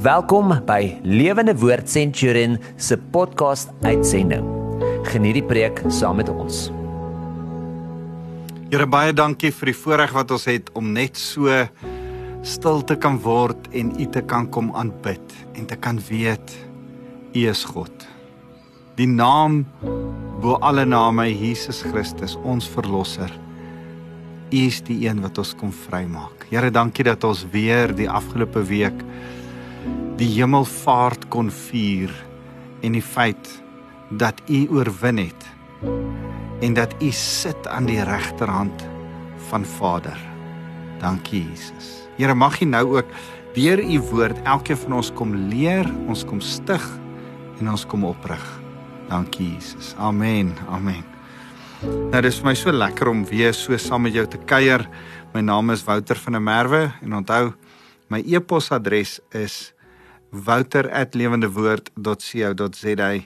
Welkom by Lewende Woord Centurion se podcast uitsending. Geniet die preek saam met ons. Here baie dankie vir die voorreg wat ons het om net so stil te kan word en U te kan kom aanbid en te kan weet U is God. Die naam bo alle name Jesus Christus, ons verlosser. U is die een wat ons kom vrymaak. Here, dankie dat ons weer die afgelope week die hemelvaart kon vier en die feit dat U oorwin het en dat U sit aan die regterhand van Vader. Dankie Jesus. Here mag U nou ook deur U woord elkeen van ons kom leer, ons kom stig en ons kom oprig. Dankie Jesus. Amen. Amen. Nou dis vir my so lekker om weer so saam met jou te kuier. My naam is Wouter van der Merwe en onthou my e-posadres is wouter@lewendewoord.co.za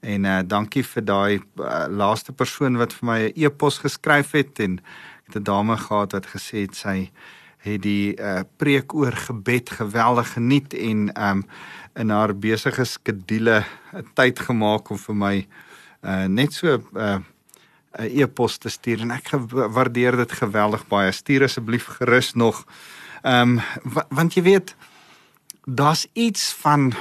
en uh, dankie vir daai uh, laaste persoon wat vir my 'n e-pos geskryf het en ek het 'n dame gehad wat gesê het sy het die uh, preek oor gebed geweldig geniet en um in haar besige skedule tyd gemaak om vir my uh, net so 'n uh, 'n e-pos te stuur en ek waardeer dit geweldig baie. Stuur asseblief gerus nog. Ehm um, want jy weet daar's iets van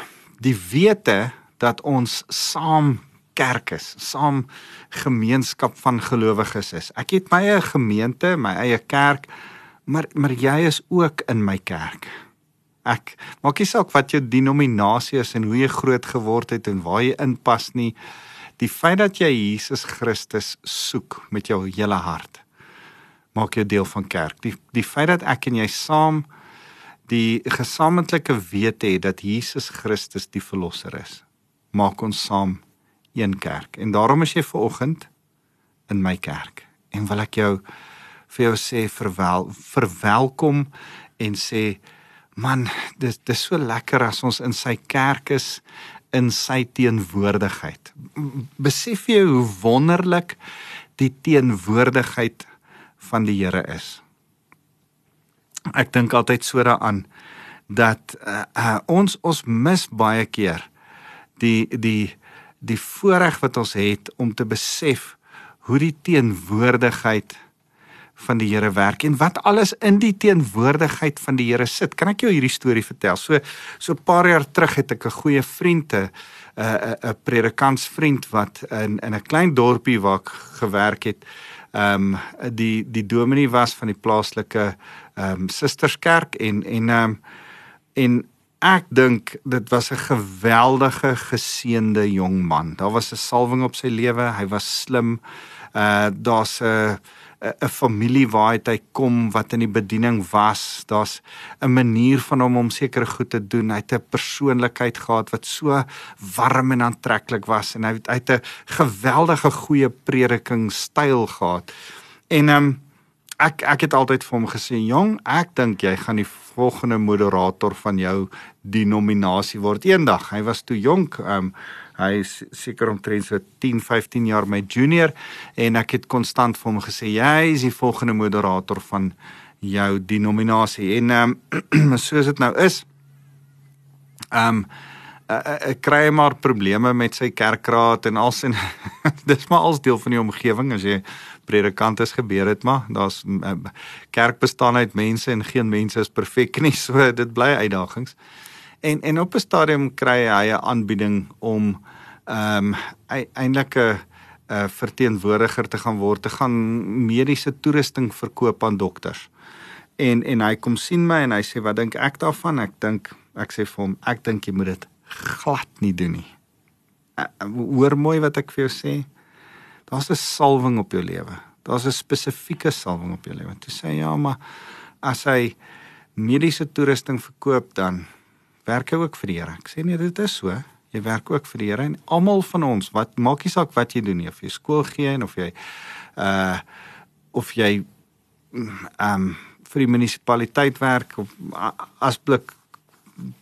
die wete dat ons saam kerk is, saam gemeenskap van gelowiges is. Ek het my eie gemeente, my eie kerk, maar maar jy is ook in my kerk. Ek maak nie saak wat jou denominasie is en hoe jy groot geword het en waar jy inpas nie. Die feit dat jy Jesus Christus soek met jou hele hart, maak jou deel van kerk. Die die feit dat ek en jy saam die gesamentlike wete het dat Jesus Christus die verlosser is, maak ons saam een kerk. En daarom is jy ver oggend in my kerk. En wil ek jou vir jou sê verwel verwelkom en sê man, dis dis so lekker as ons in sy kerk is in sy teenwoordigheid. Besef jy hoe wonderlik die teenwoordigheid van die Here is? Ek dink altyd so daaraan dat uh, uh, ons ons mis baie keer die die die voorreg wat ons het om te besef hoe die teenwoordigheid van die Here werk en wat alles in die teenwoordigheid van die Here sit. Kan ek jou hierdie storie vertel? So so 'n paar jaar terug het ek 'n goeie vriend 'n 'n 'n predikantsvriend wat in in 'n klein dorpie waar ek gewerk het. Ehm um, die die dominee was van die plaaslike ehm um, Susterskerk en en ehm um, en ek dink dit was 'n geweldige geseënde jong man. Daar was 'n salwing op sy lewe. Hy was slim. Uh daar's 'n 'n familie waar hy kom wat in die bediening was. Daar's 'n manier van hom om sekere goed te doen. Hy het 'n persoonlikheid gehad wat so warm en aantreklik was en hy het, het 'n geweldige goeie predikingstyl gehad. En ehm um, ek ek het altyd vir hom gesê, "Jong, ek dink jy gaan die volgende moderator van jou denominasie word eendag." Hy was toe jonk, um, hy is seker omtrent so 10, 15 jaar my junior en ek het konstant vir hom gesê, "Jy is die volgende moderator van jou denominasie." En um, soos dit nou is, ehm um, ek kry maar probleme met sy kerkraad en als en dis maar als deel van die omgewing. As jy predikant is gebeur dit maar. Daar's eh, kerk bestaan uit mense en geen mense is perfek nie so dit bly uitdagings en en op 'n stadium kry hy 'n aanbieding om ehm um, eintlik 'n 'n verteenwoordiger te gaan word te gaan mediese toerusting verkoop aan dokters en en hy kom sien my en hy sê wat dink ek daarvan ek dink ek sê vir hom ek dink jy moet dit glad nie doen nie hoor mooi wat ek vir jou sê daar's 'n salwing op jou lewe. Daar's 'n spesifieke salwing op jou lewe. Toe sê ja, maar as hy mediese toerusting verkoop dan werk hy ook vir die Here. Ek sê nee, dit is so. Jy werk ook vir die Here en almal van ons, wat maak nie saak wat jy doen nie, of jy skool gee of jy uh of jy um vir die munisipaliteit werk of as blik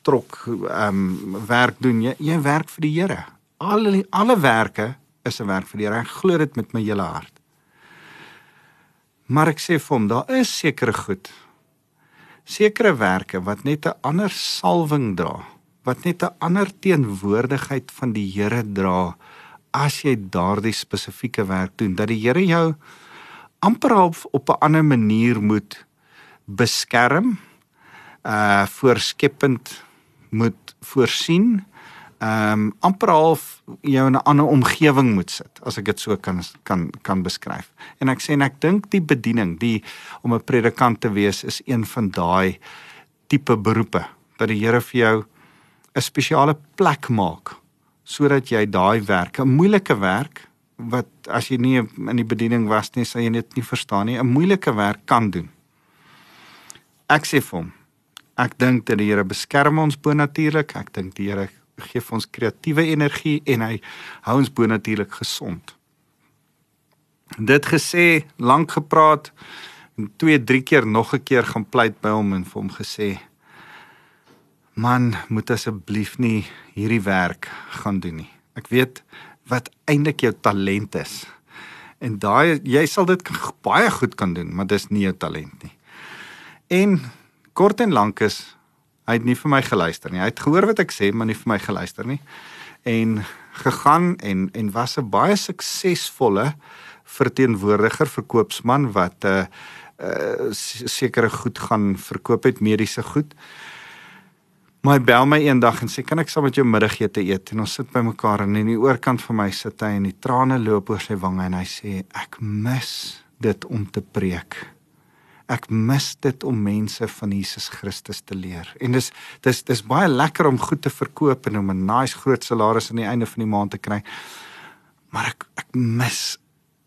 trok um werk doen jy jy werk vir die Here. Alle alle werke is 'n werk vir die Here. Ek glo dit met my hele hart. Maar ek sê vir hom, daar is sekere goed. Sekere werke wat net 'n ander salwing dra wat net 'n ander teenwoordigheid van die Here dra as jy daardie spesifieke werk doen dat die Here jou amper op, op 'n ander manier moet beskerm uh voorskepend moet voorsien ehm um, amper half jou in 'n ander omgewing moet sit as ek dit so kan kan kan beskryf. En ek sê en ek dink die bediening, die om 'n predikant te wees is een van daai tipe beroepe dat die Here vir jou 'n spesiale plek maak sodat jy daai werk, 'n moeilike werk wat as jy nie in die bediening was nie, sal jy dit nie verstaan nie, 'n moeilike werk kan doen. Ek sê vir hom, ek dink dat die Here beskerm ons bo natuurlik. Ek dink die Here gee vir ons kreatiewe energie en hy hou ons bo natuurlik gesond. Dit gesê, lank gepraat en twee, drie keer nog 'n keer gaan pleit by hom en vir hom gesê: "Man, moet asseblief nie hierdie werk gaan doen nie. Ek weet wat eintlik jou talent is. En daai jy sal dit baie goed kan doen, maar dis nie jou talent nie." En kort en lank is Hy het nie vir my geluister nie. Hy het gehoor wat ek sê, maar nie vir my geluister nie. En gegaan en en was 'n baie suksesvolle verteenwoordiger, verkoopsman wat 'n uh, uh, sekere goed gaan verkoop het, mediese goed. Maar hy bel my eendag en sê kan ek saam met jou middagete eet en ons sit by mekaar en in die oorkant van my sit hy en die trane loop oor sy wange en hy sê ek mis dit om te preek ek mis dit om mense van Jesus Christus te leer. En dis dis dis baie lekker om goed te verkoop en om 'n nice groot salaris aan die einde van die maand te kry. Maar ek ek mis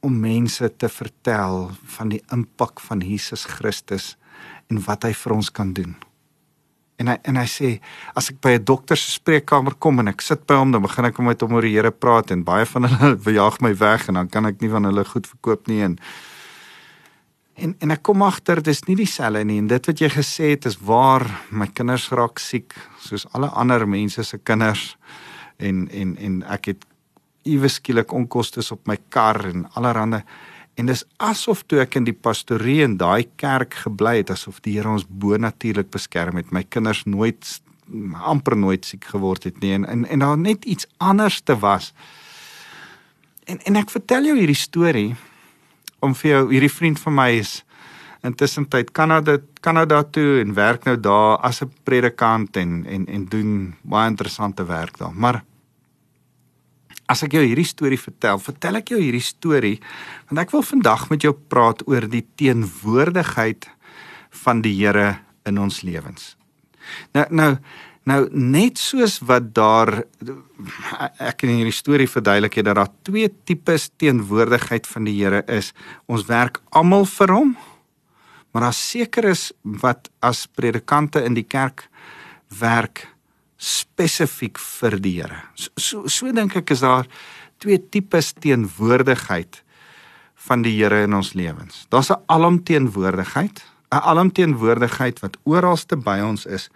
om mense te vertel van die impak van Jesus Christus en wat hy vir ons kan doen. En hy en hy sê as ek by 'n dokter se spreekkamer kom en ek sit by hom dan begin ek met hom oor die Here praat en baie van hulle verjaag my weg en dan kan ek nie van hulle goed verkoop nie en En en ek kom agter dis nie dieselfde nie en dit wat jy gesê het is waar my kinders raak siek soos alle ander mense se kinders. En en en ek het iewes skielik onkoste op my kar en allerhande. En dis asof toe ek in die pastorie in daai kerk gebly het asof die Here ons bo natuurlik beskerm het. My kinders nooit amper nooit siek geword het nie en en, en daar net iets anders te was. En en ek vertel jou hierdie storie om vir jou hierdie vriend van my is intussen tyd Kanada Kanada toe en werk nou daar as 'n predikant en en en doen baie interessante werk daar. Maar as ek jou hierdie storie vertel, vertel ek jou hierdie storie want ek wil vandag met jou praat oor die teenwoordigheid van die Here in ons lewens. Nou nou Nou net soos wat daar ek in hierdie storie verduidelik het dat daar twee tipes teenwoordigheid van die Here is. Ons werk almal vir hom. Maar daar seker is wat as predikante in die kerk werk spesifiek vir die Here. So so, so dink ek is daar twee tipes teenwoordigheid van die Here in ons lewens. Daar's 'n alomteenwoordigheid, 'n alomteenwoordigheid wat oralste by ons is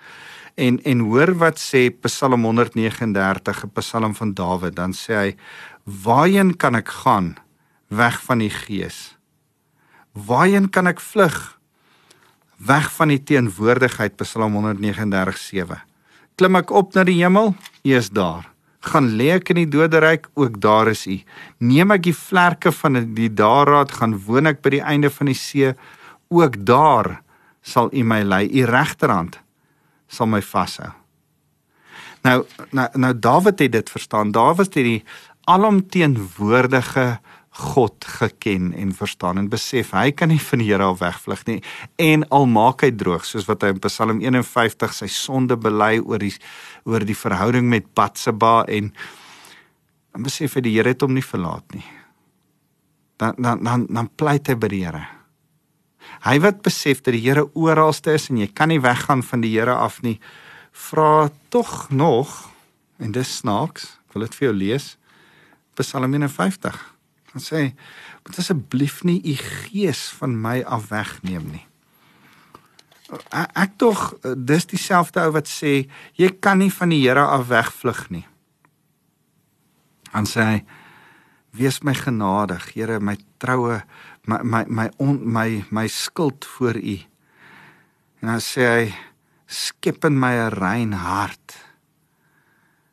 En en hoor wat sê Psalm 139, 'n Psalm van Dawid, dan sê hy: "Waarheen kan ek gaan weg van die gees? Waarheen kan ek vlug weg van die teenwoordigheid?" Psalm 139:7. Klim ek op na die hemel? U is daar. Gaan lê ek in die doderyk? Ook daar is U. Neem ek die vlerke van die daarraad, gaan woon ek by die einde van die see? Ook daar sal U my lei. U regterhand sal my vashou. Nou nou nou Dawid het dit verstaan. Dawid het die alomteenwoordige God geken en verstaan en besef hy kan nie van die Here af wegvlug nie en al maak hy droog soos wat hy in Psalm 51 sy sonde bely oor die oor die verhouding met Batseba en dan besef hy die Here het hom nie verlaat nie. Dan dan dan dan pleit hy by die Here. Hy wat besef dat die Here oralste is en jy kan nie weggaan van die Here af nie, vra tog nog en dis snaaks, ek wil dit vir jou lees. Psalm 51. Dan sê: "Moet asseblief nie u gees van my af wegneem nie." Ek tog dis dieselfde ou wat sê jy kan nie van die Here af wegvlug nie. Dan sê hy: "Wees my genadig, Here, my troue my my my on, my my skuld voor u. En dan sê hy skep in my 'n rein hart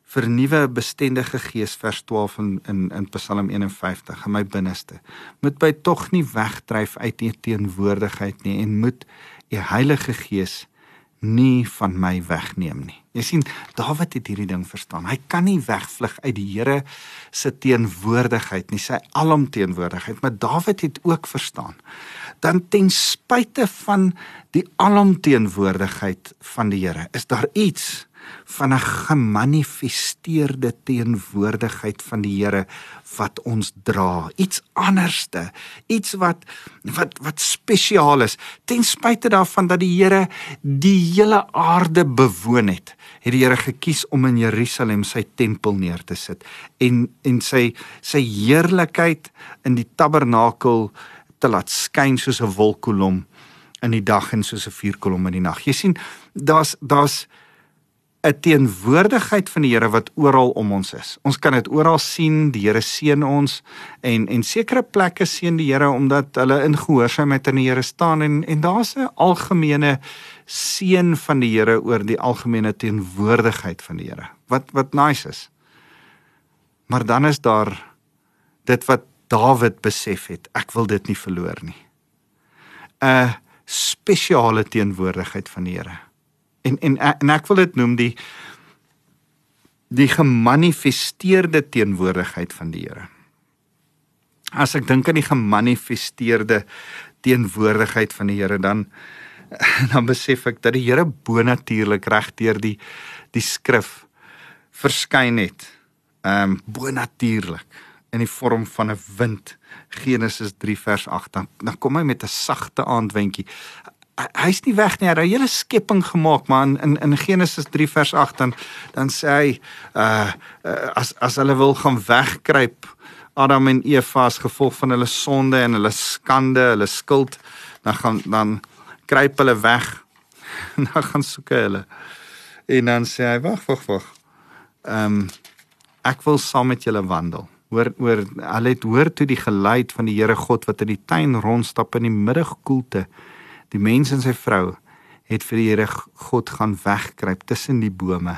vernuwe 'n bestendige gees vers 12 in in in Psalm 51 in my binneste. Moet by tog nie wegdryf uit u teenwoordigheid nie en moet u Heilige Gees nie van my wegneem nie. Jy sien, Dawid het hierdie ding verstaan. Hy kan nie wegvlug uit die Here se teenwoordigheid nie, sy alomteenwoordigheid, maar Dawid het ook verstaan dan ten spyte van die alomteenwoordigheid van die Here, is daar iets van 'n gemanifesteerde teenwoordigheid van die Here wat ons dra. Iets anderste, iets wat wat wat spesiaal is. Ten spyte daarvan dat die Here die hele aarde bewoon het, het die Here gekies om in Jerusalem sy tempel neer te sit en en sy sy heerlikheid in die tabernakel te laat skyn soos 'n wolkkolom in die dag en soos 'n vuurkolom in die nag. Jy sien, daar's daar's 'n teenwoordigheid van die Here wat oral om ons is. Ons kan dit oral sien, die Here seën ons en en sekere plekke seën die Here omdat hulle in gehoorsaamheid aan die Here staan en en daar's 'n algemene seën van die Here oor die algemene teenwoordigheid van die Here. Wat wat nice is. Maar dan is daar dit wat Dawid besef het, ek wil dit nie verloor nie. 'n spesiale teenwoordigheid van die Here en en en ek wil dit noem die die gemanifesteerde teenwoordigheid van die Here. As ek dink aan die gemanifesteerde teenwoordigheid van die Here dan dan besef ek dat die Here bonatuurlik regdeur die die skrif verskyn het. Ehm um, bonatuurlik in die vorm van 'n wind. Genesis 3 vers 8. Dan, dan kom hy met 'n sagte aandwentjie hy's nie weg nie. Hy het 'n hele skepping gemaak, maar in in Genesis 3 vers 8 dan dan sê hy uh, uh as as hulle wil gaan wegkruip Adam en Eva as gevolg van hulle sonde en hulle skande, hulle skuld, dan gaan dan kruip hulle weg. dan gaan soek hulle. En dan sê hy wag, wag, wag. Ehm um, ek wil saam met julle wandel. Hoor hoor hulle het hoor toe die geluid van die Here God wat in die tuin rondstap in die middagkoelte Die mens en sy vrou het vir die Here God gaan wegkruip tussen die bome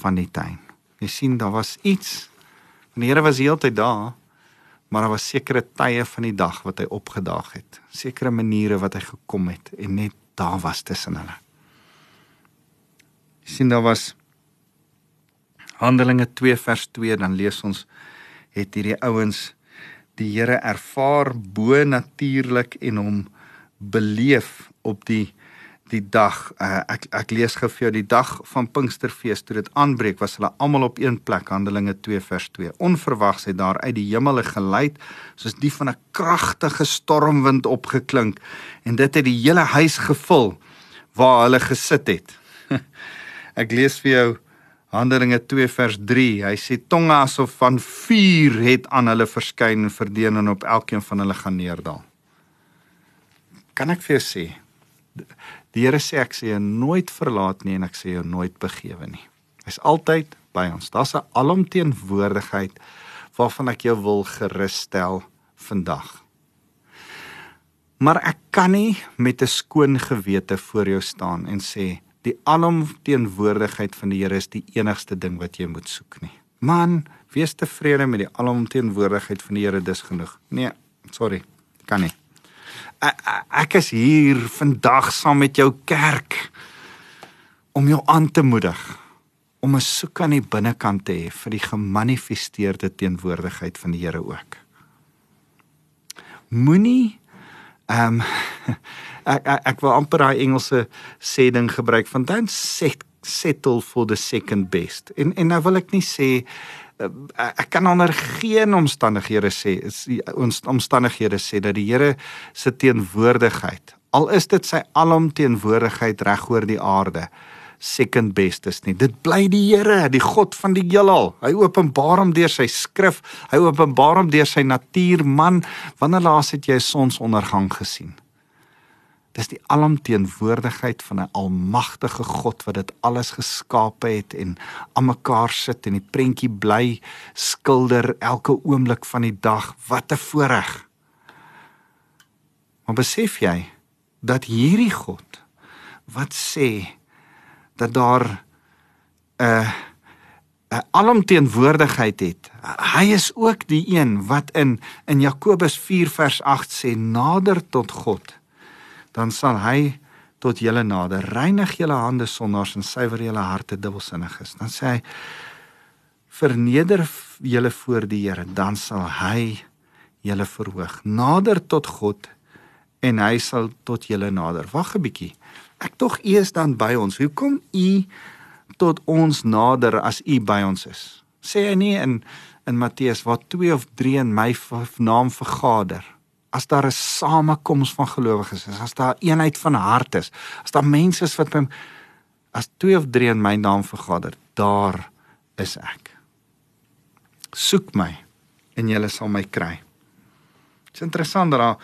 van die tuin. Jy sien daar was iets. Die Here was heeltyd daar, maar daar was sekere tye van die dag wat hy opgedaag het. Sekere maniere wat hy gekom het en net daar was tussen hulle. Jy sien daar was Handelinge 2 vers 2 dan lees ons het hierdie ouens die Here ervaar bo natuurlik en hom beleef op die die dag. Uh, ek ek lees gou vir jou die dag van Pinksterfees toe dit aanbreek was hulle almal op een plek Handelinge 2 vers 2 onverwags het daar uit die hemel 'n geluid soos die van 'n kragtige stormwind opgeklink en dit het die hele huis gevul waar hulle gesit het. Ek lees vir jou Handelinge 2 vers 3 hy sê tonge asof van vuur het aan hulle verskyn en verdeen en op elkeen van hulle gaan neerdal kan ek vir jou sê die Here sê ek sê jou nooit verlaat nie en ek sê jou nooit begewe nie. Hy's altyd by ons. Daar's 'n alomteenwoordigheid waarvan ek jou wil gerusstel vandag. Maar ek kan nie met 'n skoon gewete voor jou staan en sê die alomteenwoordigheid van die Here is die enigste ding wat jy moet soek nie. Man, wees tevrede met die alomteenwoordigheid van die Here dis genoeg. Nee, sorry, kan nie ek is hier vandag saam met jou kerk om jou aan te moedig om 'n soek aan die binnekant te hê vir die gemanifesteerde teenwoordigheid van die Here ook. Moenie ehm um, ek, ek ek wil amper daai Engelse sê ding gebruik van don't set, settle for the second best. En en nou wil ek nie sê ek kan onder geen omstandighede sê ons omstandighede sê dat die Here se teenwoordigheid al is dit sy alomteenwoordigheid reg oor die aarde second best is nie. Dit bly die Here die God van die heelal. Hy openbaar hom deur sy skrif hy openbaar hom deur sy natuur man wanneer laas het jy sonsondergang gesien Dis die alomteenwoordigheid van 'n almagtige God wat dit alles geskape het en aan mekaar sit en die prentjie bly skilder elke oomblik van die dag. Wat 'n voorreg. Maar besef jy dat hierdie God wat sê dat daar 'n 'n alomteenwoordigheid het. Hy is ook die een wat in in Jakobus 4 vers 8 sê nader tot God. Dan sal hy tot julle nader. Reinig julle hande sondaars en suiwer julle harte dubbelsinniges. Dan sê hy verneder julle voor die Here, dan sal hy julle verhoog. Nader tot God en hy sal tot julle nader. Wag 'n bietjie. Ek tog u is dan by ons. Hoekom u tot ons nader as u by ons is? Sê hy nie in in Matteus waar 2 of 3 in my naam vergader. As daar 'n samekoms van gelowiges is, as daar eenheid van hart is, as daar mense is wat by as 2 of 3 in my naam vergader, daar is ek. Soek my en jy sal my kry. Dit is interessant dat daar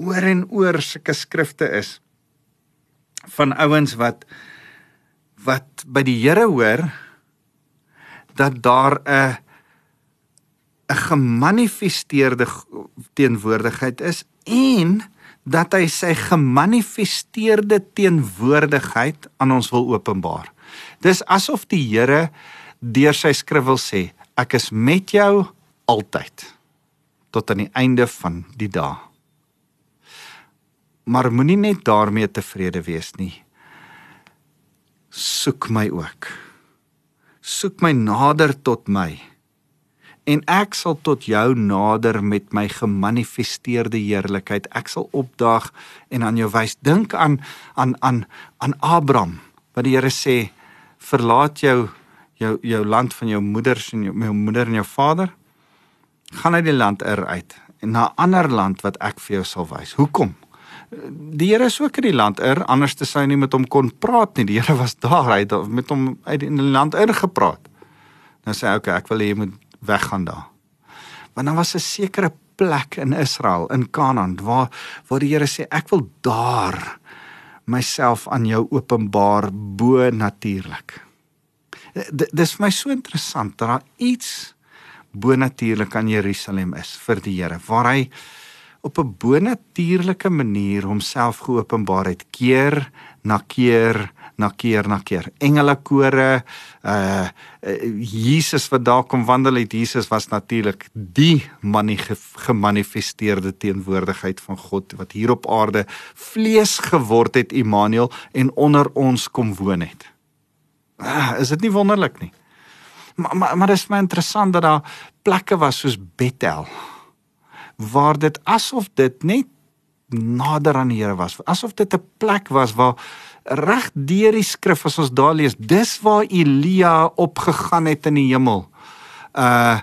oor en oor sulke skrifte is van ouens wat wat by die Here hoor dat daar 'n 'n gemanifesteerde teenwoordigheid is en dat hy sy gemanifesteerde teenwoordigheid aan ons wil openbaar. Dis asof die Here deur sy skrif wil sê, ek is met jou altyd tot aan die einde van die dae. Maar moenie net daarmee tevrede wees nie soek my ook. Soek my nader tot my. En ek sal tot jou nader met my gemanifesteerde heerlikheid. Ek sal opdaag en aan jou wys. Dink aan aan aan aan Abraham wat die Here sê verlaat jou jou jou land van jou moeders en jou, jou moeder en jou vader. Gaan uit die land er uit en na 'n ander land wat ek vir jou sal wys. Hoekom? die Here is ook in die land er anders te sy nie met hom kon praat nie die Here was daar hy het met hom uit in die land ingepraat nou sê hy okay ek wil hê jy moet weggaan daar. Want dan was 'n sekere plek in Israel in Kanaan waar waar die Here sê ek wil daar myself aan jou openbaar bo natuurlik. Dis vir my so interessant dat daar iets bo natuurlik aan Jerusalem is vir die Here waar hy op 'n bonatuurlike manier homself geopenbaar het keer na keer na keer na keer. Engele kore uh, uh Jesus wat daar kom wandel het Jesus was natuurlik die gemanifesteerde teenwoordigheid van God wat hier op aarde vlees geword het Immanuel en onder ons kom woon het. Uh, is dit nie wonderlik nie? Maar maar, maar dit is my interessant dat daar plekke was soos Bethel waar dit asof dit net nader aan die Here was, asof dit 'n plek was waar reg deur die skrif as ons daar lees, dis waar Elia opgegaan het in die hemel. Uh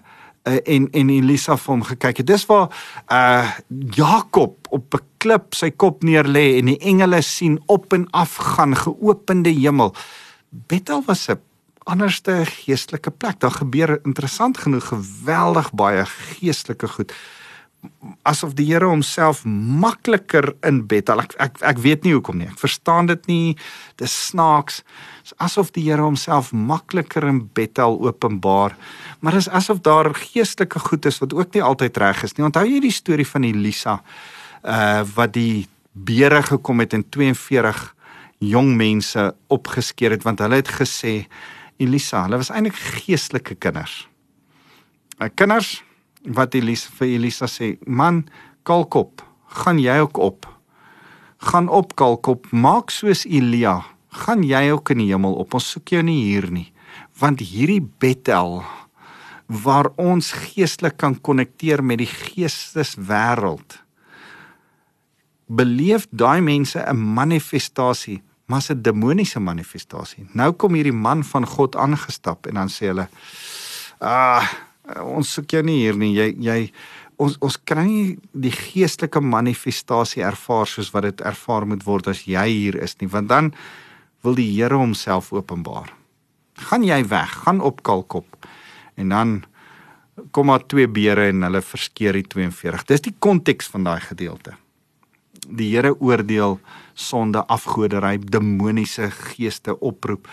en en Elisa vir hom gekyk het. Dis waar uh Jakob op 'n klip sy kop neer lê en die engele sien op en af gaan geopende hemel. Bethel was 'n anderste geestelike plek. Daar gebeur interessant genoeg geweldig baie geestelike goed asof die Here homself makliker in Bethel. Ek, ek ek weet nie hoekom nie. Ek verstaan dit nie. Dis snaaks. Dis asof die Here homself makliker in Bethel openbaar. Maar dis asof daar geestelike goed is wat ook nie altyd reg is nie. Onthou jy die storie van Elisa uh wat die beere gekom het en 42 jong mense opgeskeer het want hulle het gesê Elisa, hulle was eintlik geestelike kinders. Uh kinders wat Elisa vir Elisa sê, man, kalkop, gaan jy ook op. Gaan op kalkop, maak soos Elia, gaan jy ook in die hemel op. Ons soek jou nie hier nie, want hierdie Bethel waar ons geestelik kan konnekteer met die geesteswêreld. Beleef daai mense 'n manifestasie, maar 'n demoniese manifestasie. Nou kom hierdie man van God aangestap en dan sê hulle: "Ah, ons soek jou nie hier nie. Jy jy ons ons kry nie die geestelike manifestasie ervaar soos wat dit ervaar moet word as jy hier is nie, want dan wil die Here homself openbaar. Gaan jy weg, gaan op kalkop. En dan kom maar twee beere en hulle verskeer die 42. Dis die konteks van daai gedeelte. Die Here oordeel sonde, afgoderry, demoniese geeste oproep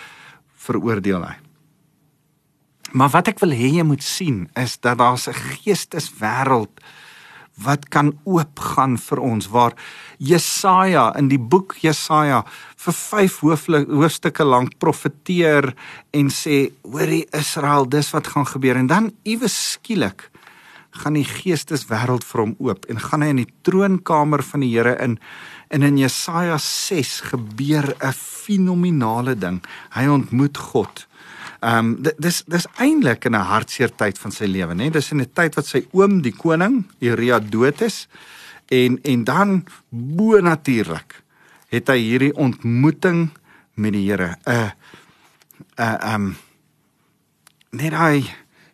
veroordeel hy. Maar wat ek wil hê jy moet sien is dat daar 'n geesteswêreld wat kan oopgaan vir ons waar Jesaja in die boek Jesaja vir 5 hoofstukke lank profeteer en sê hoorie Israel dis wat gaan gebeur. En dan iewes skielik gaan die geesteswêreld vir hom oop en gaan hy in die troonkamer van die Here in en in Jesaja 6 gebeur 'n fenominale ding. Hy ontmoet God Ehm um, dis dis eintlik in 'n hartseer tyd van sy lewe, né? Dis in 'n tyd wat sy oom, die koning, Uria dood is en en dan bo natuurlik het hy hierdie ontmoeting met die Here. 'n 'n ehm um, net hy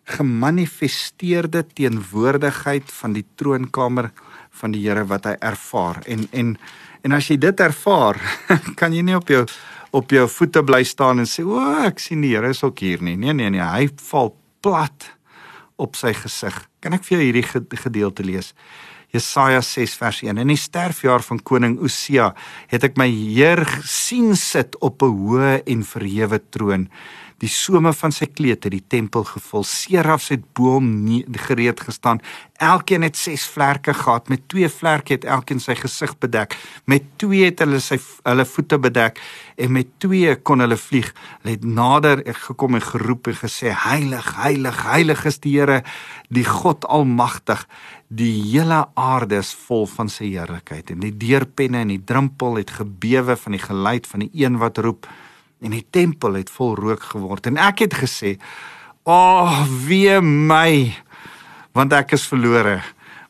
gemanifesteerde teenwoordigheid van die troonkamer van die Here wat hy ervaar. En en en as jy dit ervaar, kan jy nie op jou op jou voete bly staan en sê, "O, ek sien die Here is ook hier nie." Nee, nee, nee, hy val plat op sy gesig. Kan ek vir jou hierdie gedeelte lees? Jesaja 6 vers 1. In die sterfjaar van koning Osia het ek my Heer sien sit op 'n hoë en verhewe troon die some van sy kleed het die tempel gevul. Serafs het bo hom gereed gestaan. Elkeen het 6 vlerke gehad. Met 2 vlerke het elkeen sy gesig bedek. Met 2 het hulle sy hulle voete bedek en met 2 kon hulle vlieg. Hulle het nader gekom en geroep en gesê: Heilig, heilig, heilig is die Here, die God Almagtig. Die hele aarde is vol van sy heerlikheid en die deurpenne en die drumpel het gebewe van die geluid van die een wat roep en die tempel het vol rook geword. En ek het gesê ag oh, wee my want ek is verlore.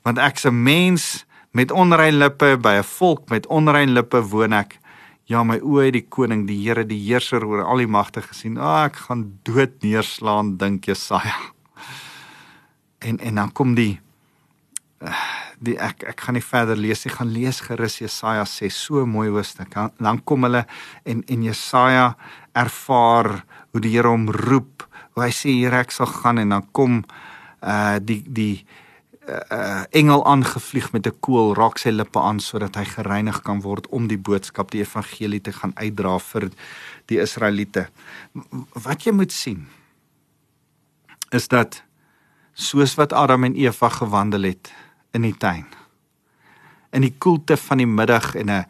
Want ek's 'n mens met onrein lippe by 'n volk met onrein lippe woon ek. Ja my oë het die koning die Here die heerser oor al die magte gesien. Ag oh, ek gaan dood neerslaan dink Jesaja. En en dan kom die die ek ek gaan nie verder lees nie. Gaan lees gerus Jesaja sê so mooi hoofstuk dan kom hulle en en Jesaja ervaar hoe die Here hom roep. Hoe hy sê hier ek sal gaan. En dan kom uh die die uh engel aangevlieg met 'n koel raak sy lippe aan sodat hy gereinig kan word om die boodskap die evangelie te gaan uitdra vir die Israeliete. Wat jy moet sien is dat soos wat Adam en Eva gewandel het in die tuin. In die koelte van die middag en 'n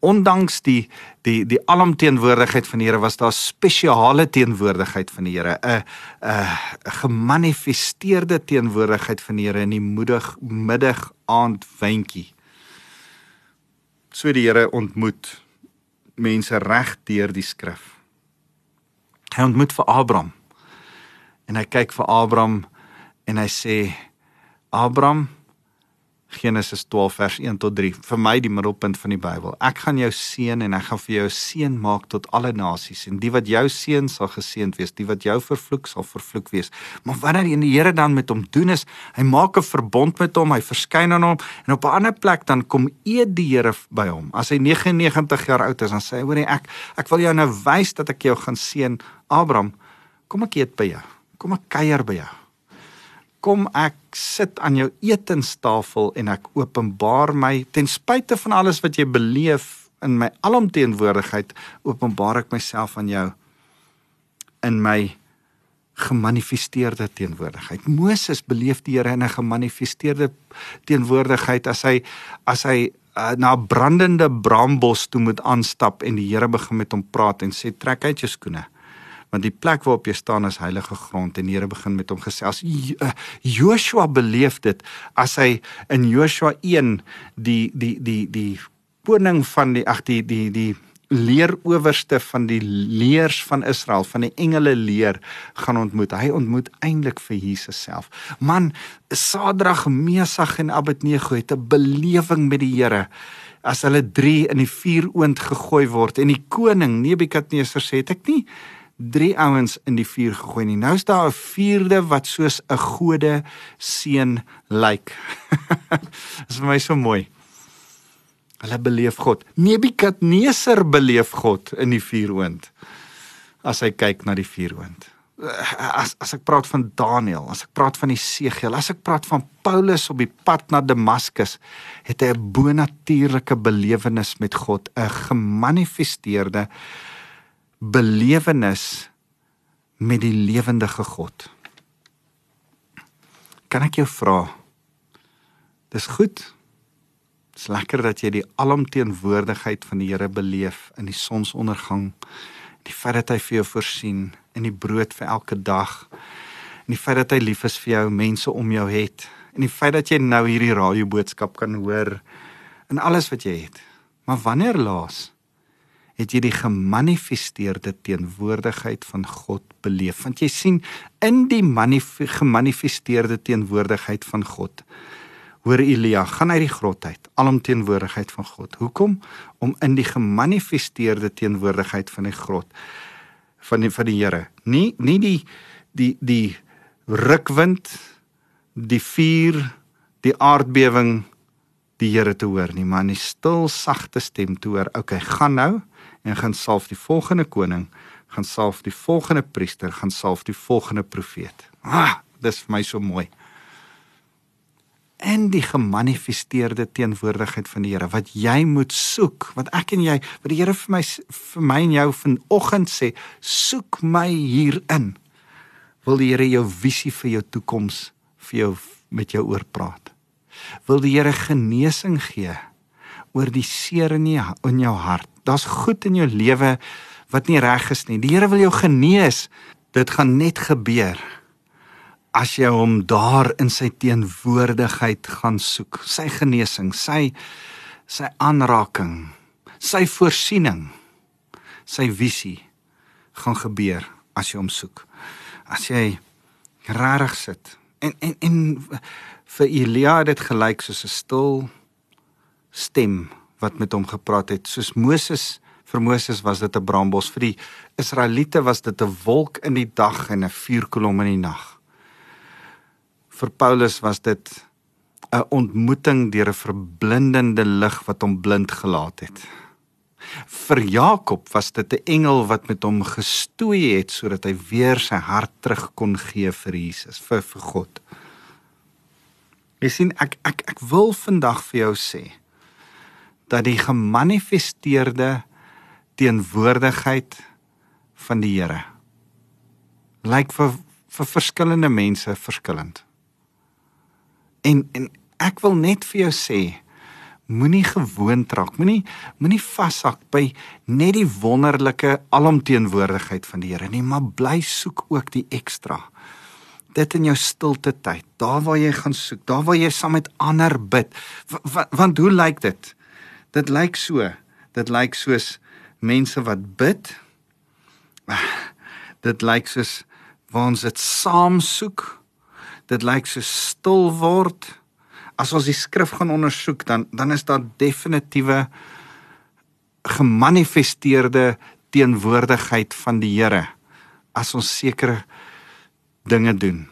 ondanks die die die alomteenwoordigheid van die Here was daar spesiale teenwoordigheid van die Here, 'n 'n gemanifesteerde teenwoordigheid van die Here in die moedig middag aand wyntjie. So die Here ontmoet mense reg deur die skrif. Hy ontmoet vir Abraham. En hy kyk vir Abraham en hy sê Abraham Genesis 12 vers 1 tot 3 vir my die middelpunt van die Bybel. Ek gaan jou seën en ek gaan vir jou seën maak tot alle nasies en die wat jou seën sal geseënd wees, die wat jou vervloek sal vervloek wees. Maar wanneer die Here dan met hom doen is, hy maak 'n verbond met hom, hy verskyn aan hom en op 'n ander plek dan kom eet die Here by hom. As hy 99 jaar oud is, dan sê hy: "Hoerie ek, ek wil jou nou wys dat ek jou gaan seën, Abraham. Kom ek eet by jou. Kom ek kuier by jou." Kom ek sit aan jou etenstafel en ek openbaar my ten spyte van alles wat jy beleef in my alomteenwoordigheid openbaar ek myself aan jou in my gemanifesteerde teenwoordigheid. Moses beleef die Here in 'n gemanifesteerde teenwoordigheid as hy as hy uh, na 'n brandende brambos toe moet aanstap en die Here begin met hom praat en sê trek uit jou skoene want die plek waarop jy staan is heilige grond en die Here begin met hom gesels. Eh, Joshua beleef dit as hy in Joshua 1 die die die die koning van die ag die die die leerowerste van die leers van Israel van die engele leer gaan ontmoet. Hy ontmoet eintlik vir Jesus self. Man, Sadrag, Mesach en Abednego het 'n belewing met die Here as hulle 3 in die vuuroond gegooi word en die koning Nebukadneser sê ek nie drie ouens in die vuur gegooi nie. Nou is daar 'n vierde wat soos 'n gode seun lyk. Dit is vir my so mooi. Hulle beleef God. Nebukadneser beleef God in die vuuroond as hy kyk na die vuuroond. As as ek praat van Daniël, as ek praat van Esegiel, as ek praat van Paulus op die pad na Damaskus, het hy 'n bonatuurlike belewenis met God, 'n gemanifesteerde belewenis met die lewendige God. Kan ek jou vra Dis goed. Dis lekker dat jy die alomteenwoordigheid van die Here beleef in die sonsondergang. Die feit dat hy vir jou voorsien in die brood vir elke dag. En die feit dat hy lief is vir jou, mense om jou het. En die feit dat jy nou hierdie radio boodskap kan hoor in alles wat jy het. Maar wanneer laas het jy die gemanifesteerde teenwoordigheid van God beleef? Want jy sien in die gemanifesteerde teenwoordigheid van God hoor Elia gaan uit die grot uit, alomteenwoordigheid van God. Hoekom? Om in die gemanifesteerde teenwoordigheid van die grot van die van die Here. Nie nie die die die rukwind, die vuur, die aardbewing die Here te hoor nie, maar in die stil sagte stem te hoor. Okay, gaan nou en gaan salf die volgende koning, gaan salf die volgende priester, gaan salf die volgende profeet. Ah, dis vir my so mooi. En die gemanifesteerde teenwoordigheid van die Here wat jy moet soek, wat ek en jy, wat die Here vir my vir my en jou vanoggend sê, soek my hierin. Wil die Here jou visie vir jou toekoms vir jou met jou oor praat. Wil die Here genesing gee oor die seer in jou in jou hart. Daar's goed in jou lewe wat nie reg is nie. Die Here wil jou genees. Dit gaan net gebeur as jy hom daar in sy teenwoordigheid gaan soek. Sy genesing, sy sy aanraking, sy voorsiening, sy visie gaan gebeur as jy hom soek. As jy regtig sit en en en vir Elia het dit gelyk soos 'n stil stem wat met hom gepraat het. Soos Moses vir Moses was dit 'n brambos vir die Israeliete was dit 'n wolk in die dag en 'n vuurkolom in die nag. Vir Paulus was dit 'n ontmoeting deur 'n verblindende lig wat hom blind gelaat het. Vir Jakob was dit 'n engel wat met hom gestoei het sodat hy weer sy hart terug kon gee vir Jesus vir vir God. Jy sien ek ek ek wil vandag vir jou sê dat die gemanifesteerde teenwoordigheid van die Here lyk vir vir verskillende mense verskillend. En en ek wil net vir jou sê moenie gewoond raak, moenie moenie vashak by net die wonderlike alomteenwoordigheid van die Here nie, maar bly soek ook die ekstra dit in jou stilte tyd, daar waar jy gaan soek, daar waar jy saam met ander bid. Want, want hoe lyk dit? Dit lyk so. Dit lyk soos mense wat bid. Dit lyk soos waar ons dit saam soek. Dit lyk so stil word. As ons die skrif gaan ondersoek, dan dan is daar definitiewe gemanifesteerde teenwoordigheid van die Here as ons sekere dinge doen.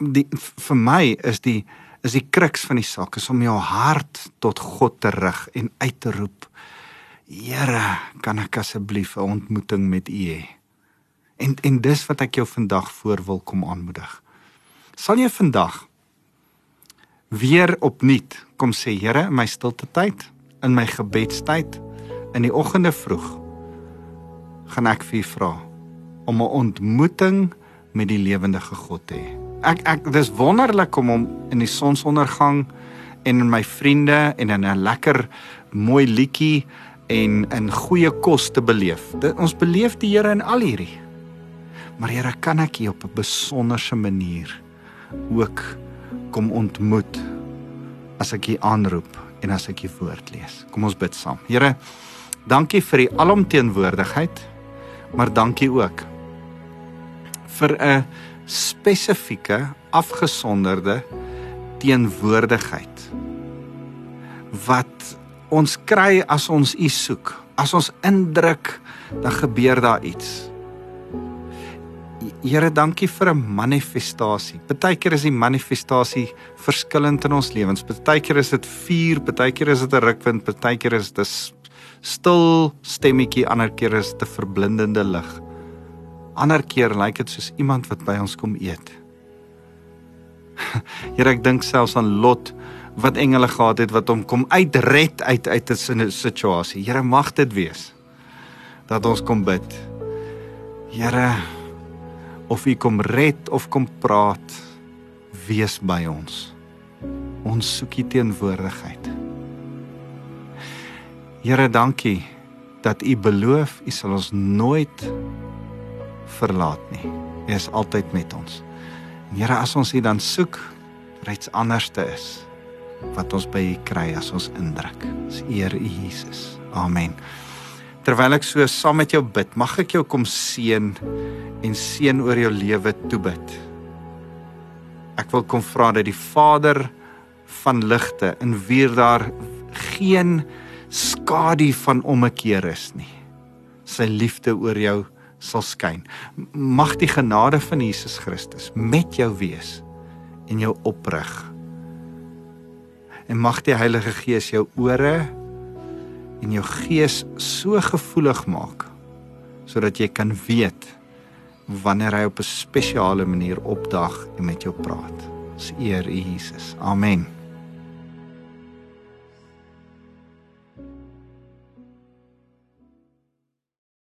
Die vir my is die is die kruks van die saak is om jou hart tot God te rig en uit te roep. Here, kan ek asseblief 'n ontmoeting met U hê? En en dis wat ek jou vandag voor wil kom aanmoedig. Sal jy vandag weer opnuut kom sê Here in my stilte tyd, in my gebedstyd, in die oggende vroeg gaan ek vir U vra om 'n ontmoeting met die lewendige God te hê. Ek ek dis wonderlik om hom in die sonsondergang en in my vriende en in 'n lekker mooi liedjie en in goeie kos te beleef. Dit ons beleef die Here in al hierdie. Maar Here, kan ek U op 'n besonderse manier ook kom ontmoet as ek U aanroep en as ek U woord lees. Kom ons bid saam. Here, dankie vir U alomteenwoordigheid, maar dankie ook vir 'n spesifieke afgesonderde teenwoordigheid wat ons kry as ons u soek as ons indruk dan gebeur daar iets Here dankie vir 'n manifestasie. Partykeer is die manifestasie verskillend in ons lewens. Partykeer is dit vuur, partykeer is dit 'n rukwind, partykeer is dit 'n stil stemmetjie, ander keer is dit 'n verblindende lig ander keer lyk dit soos iemand wat by ons kom eet. Here ek dink selfs aan Lot wat engele gehad het wat hom kom uitred uit uit 'n situasie. Here mag dit wees dat ons kom bid. Here of U kom red of kom praat, wees by ons. Ons soek U teenwoordigheid. Here, dankie dat U beloof U sal ons nooit verlaat nie. U is altyd met ons. En Here, as ons U dan soek, reeds anderste is wat ons by U kry as ons indruk. Ons eer U Jesus. Amen. Terwyl ek so saam met jou bid, mag ek jou kom seën en seën oor jou lewe toebid. Ek wil kom vra dat die Vader van ligte in wie daar geen skadu van ommekeer is nie. Sy liefde oor jou sal skyn. Mag die genade van Jesus Christus met jou wees en jou oprig. En mag die Heilige Gees jou ore en jou gees so gevoelig maak sodat jy kan weet wanneer hy op 'n spesiale manier opdag en met jou praat. Ons eer U Jesus. Amen.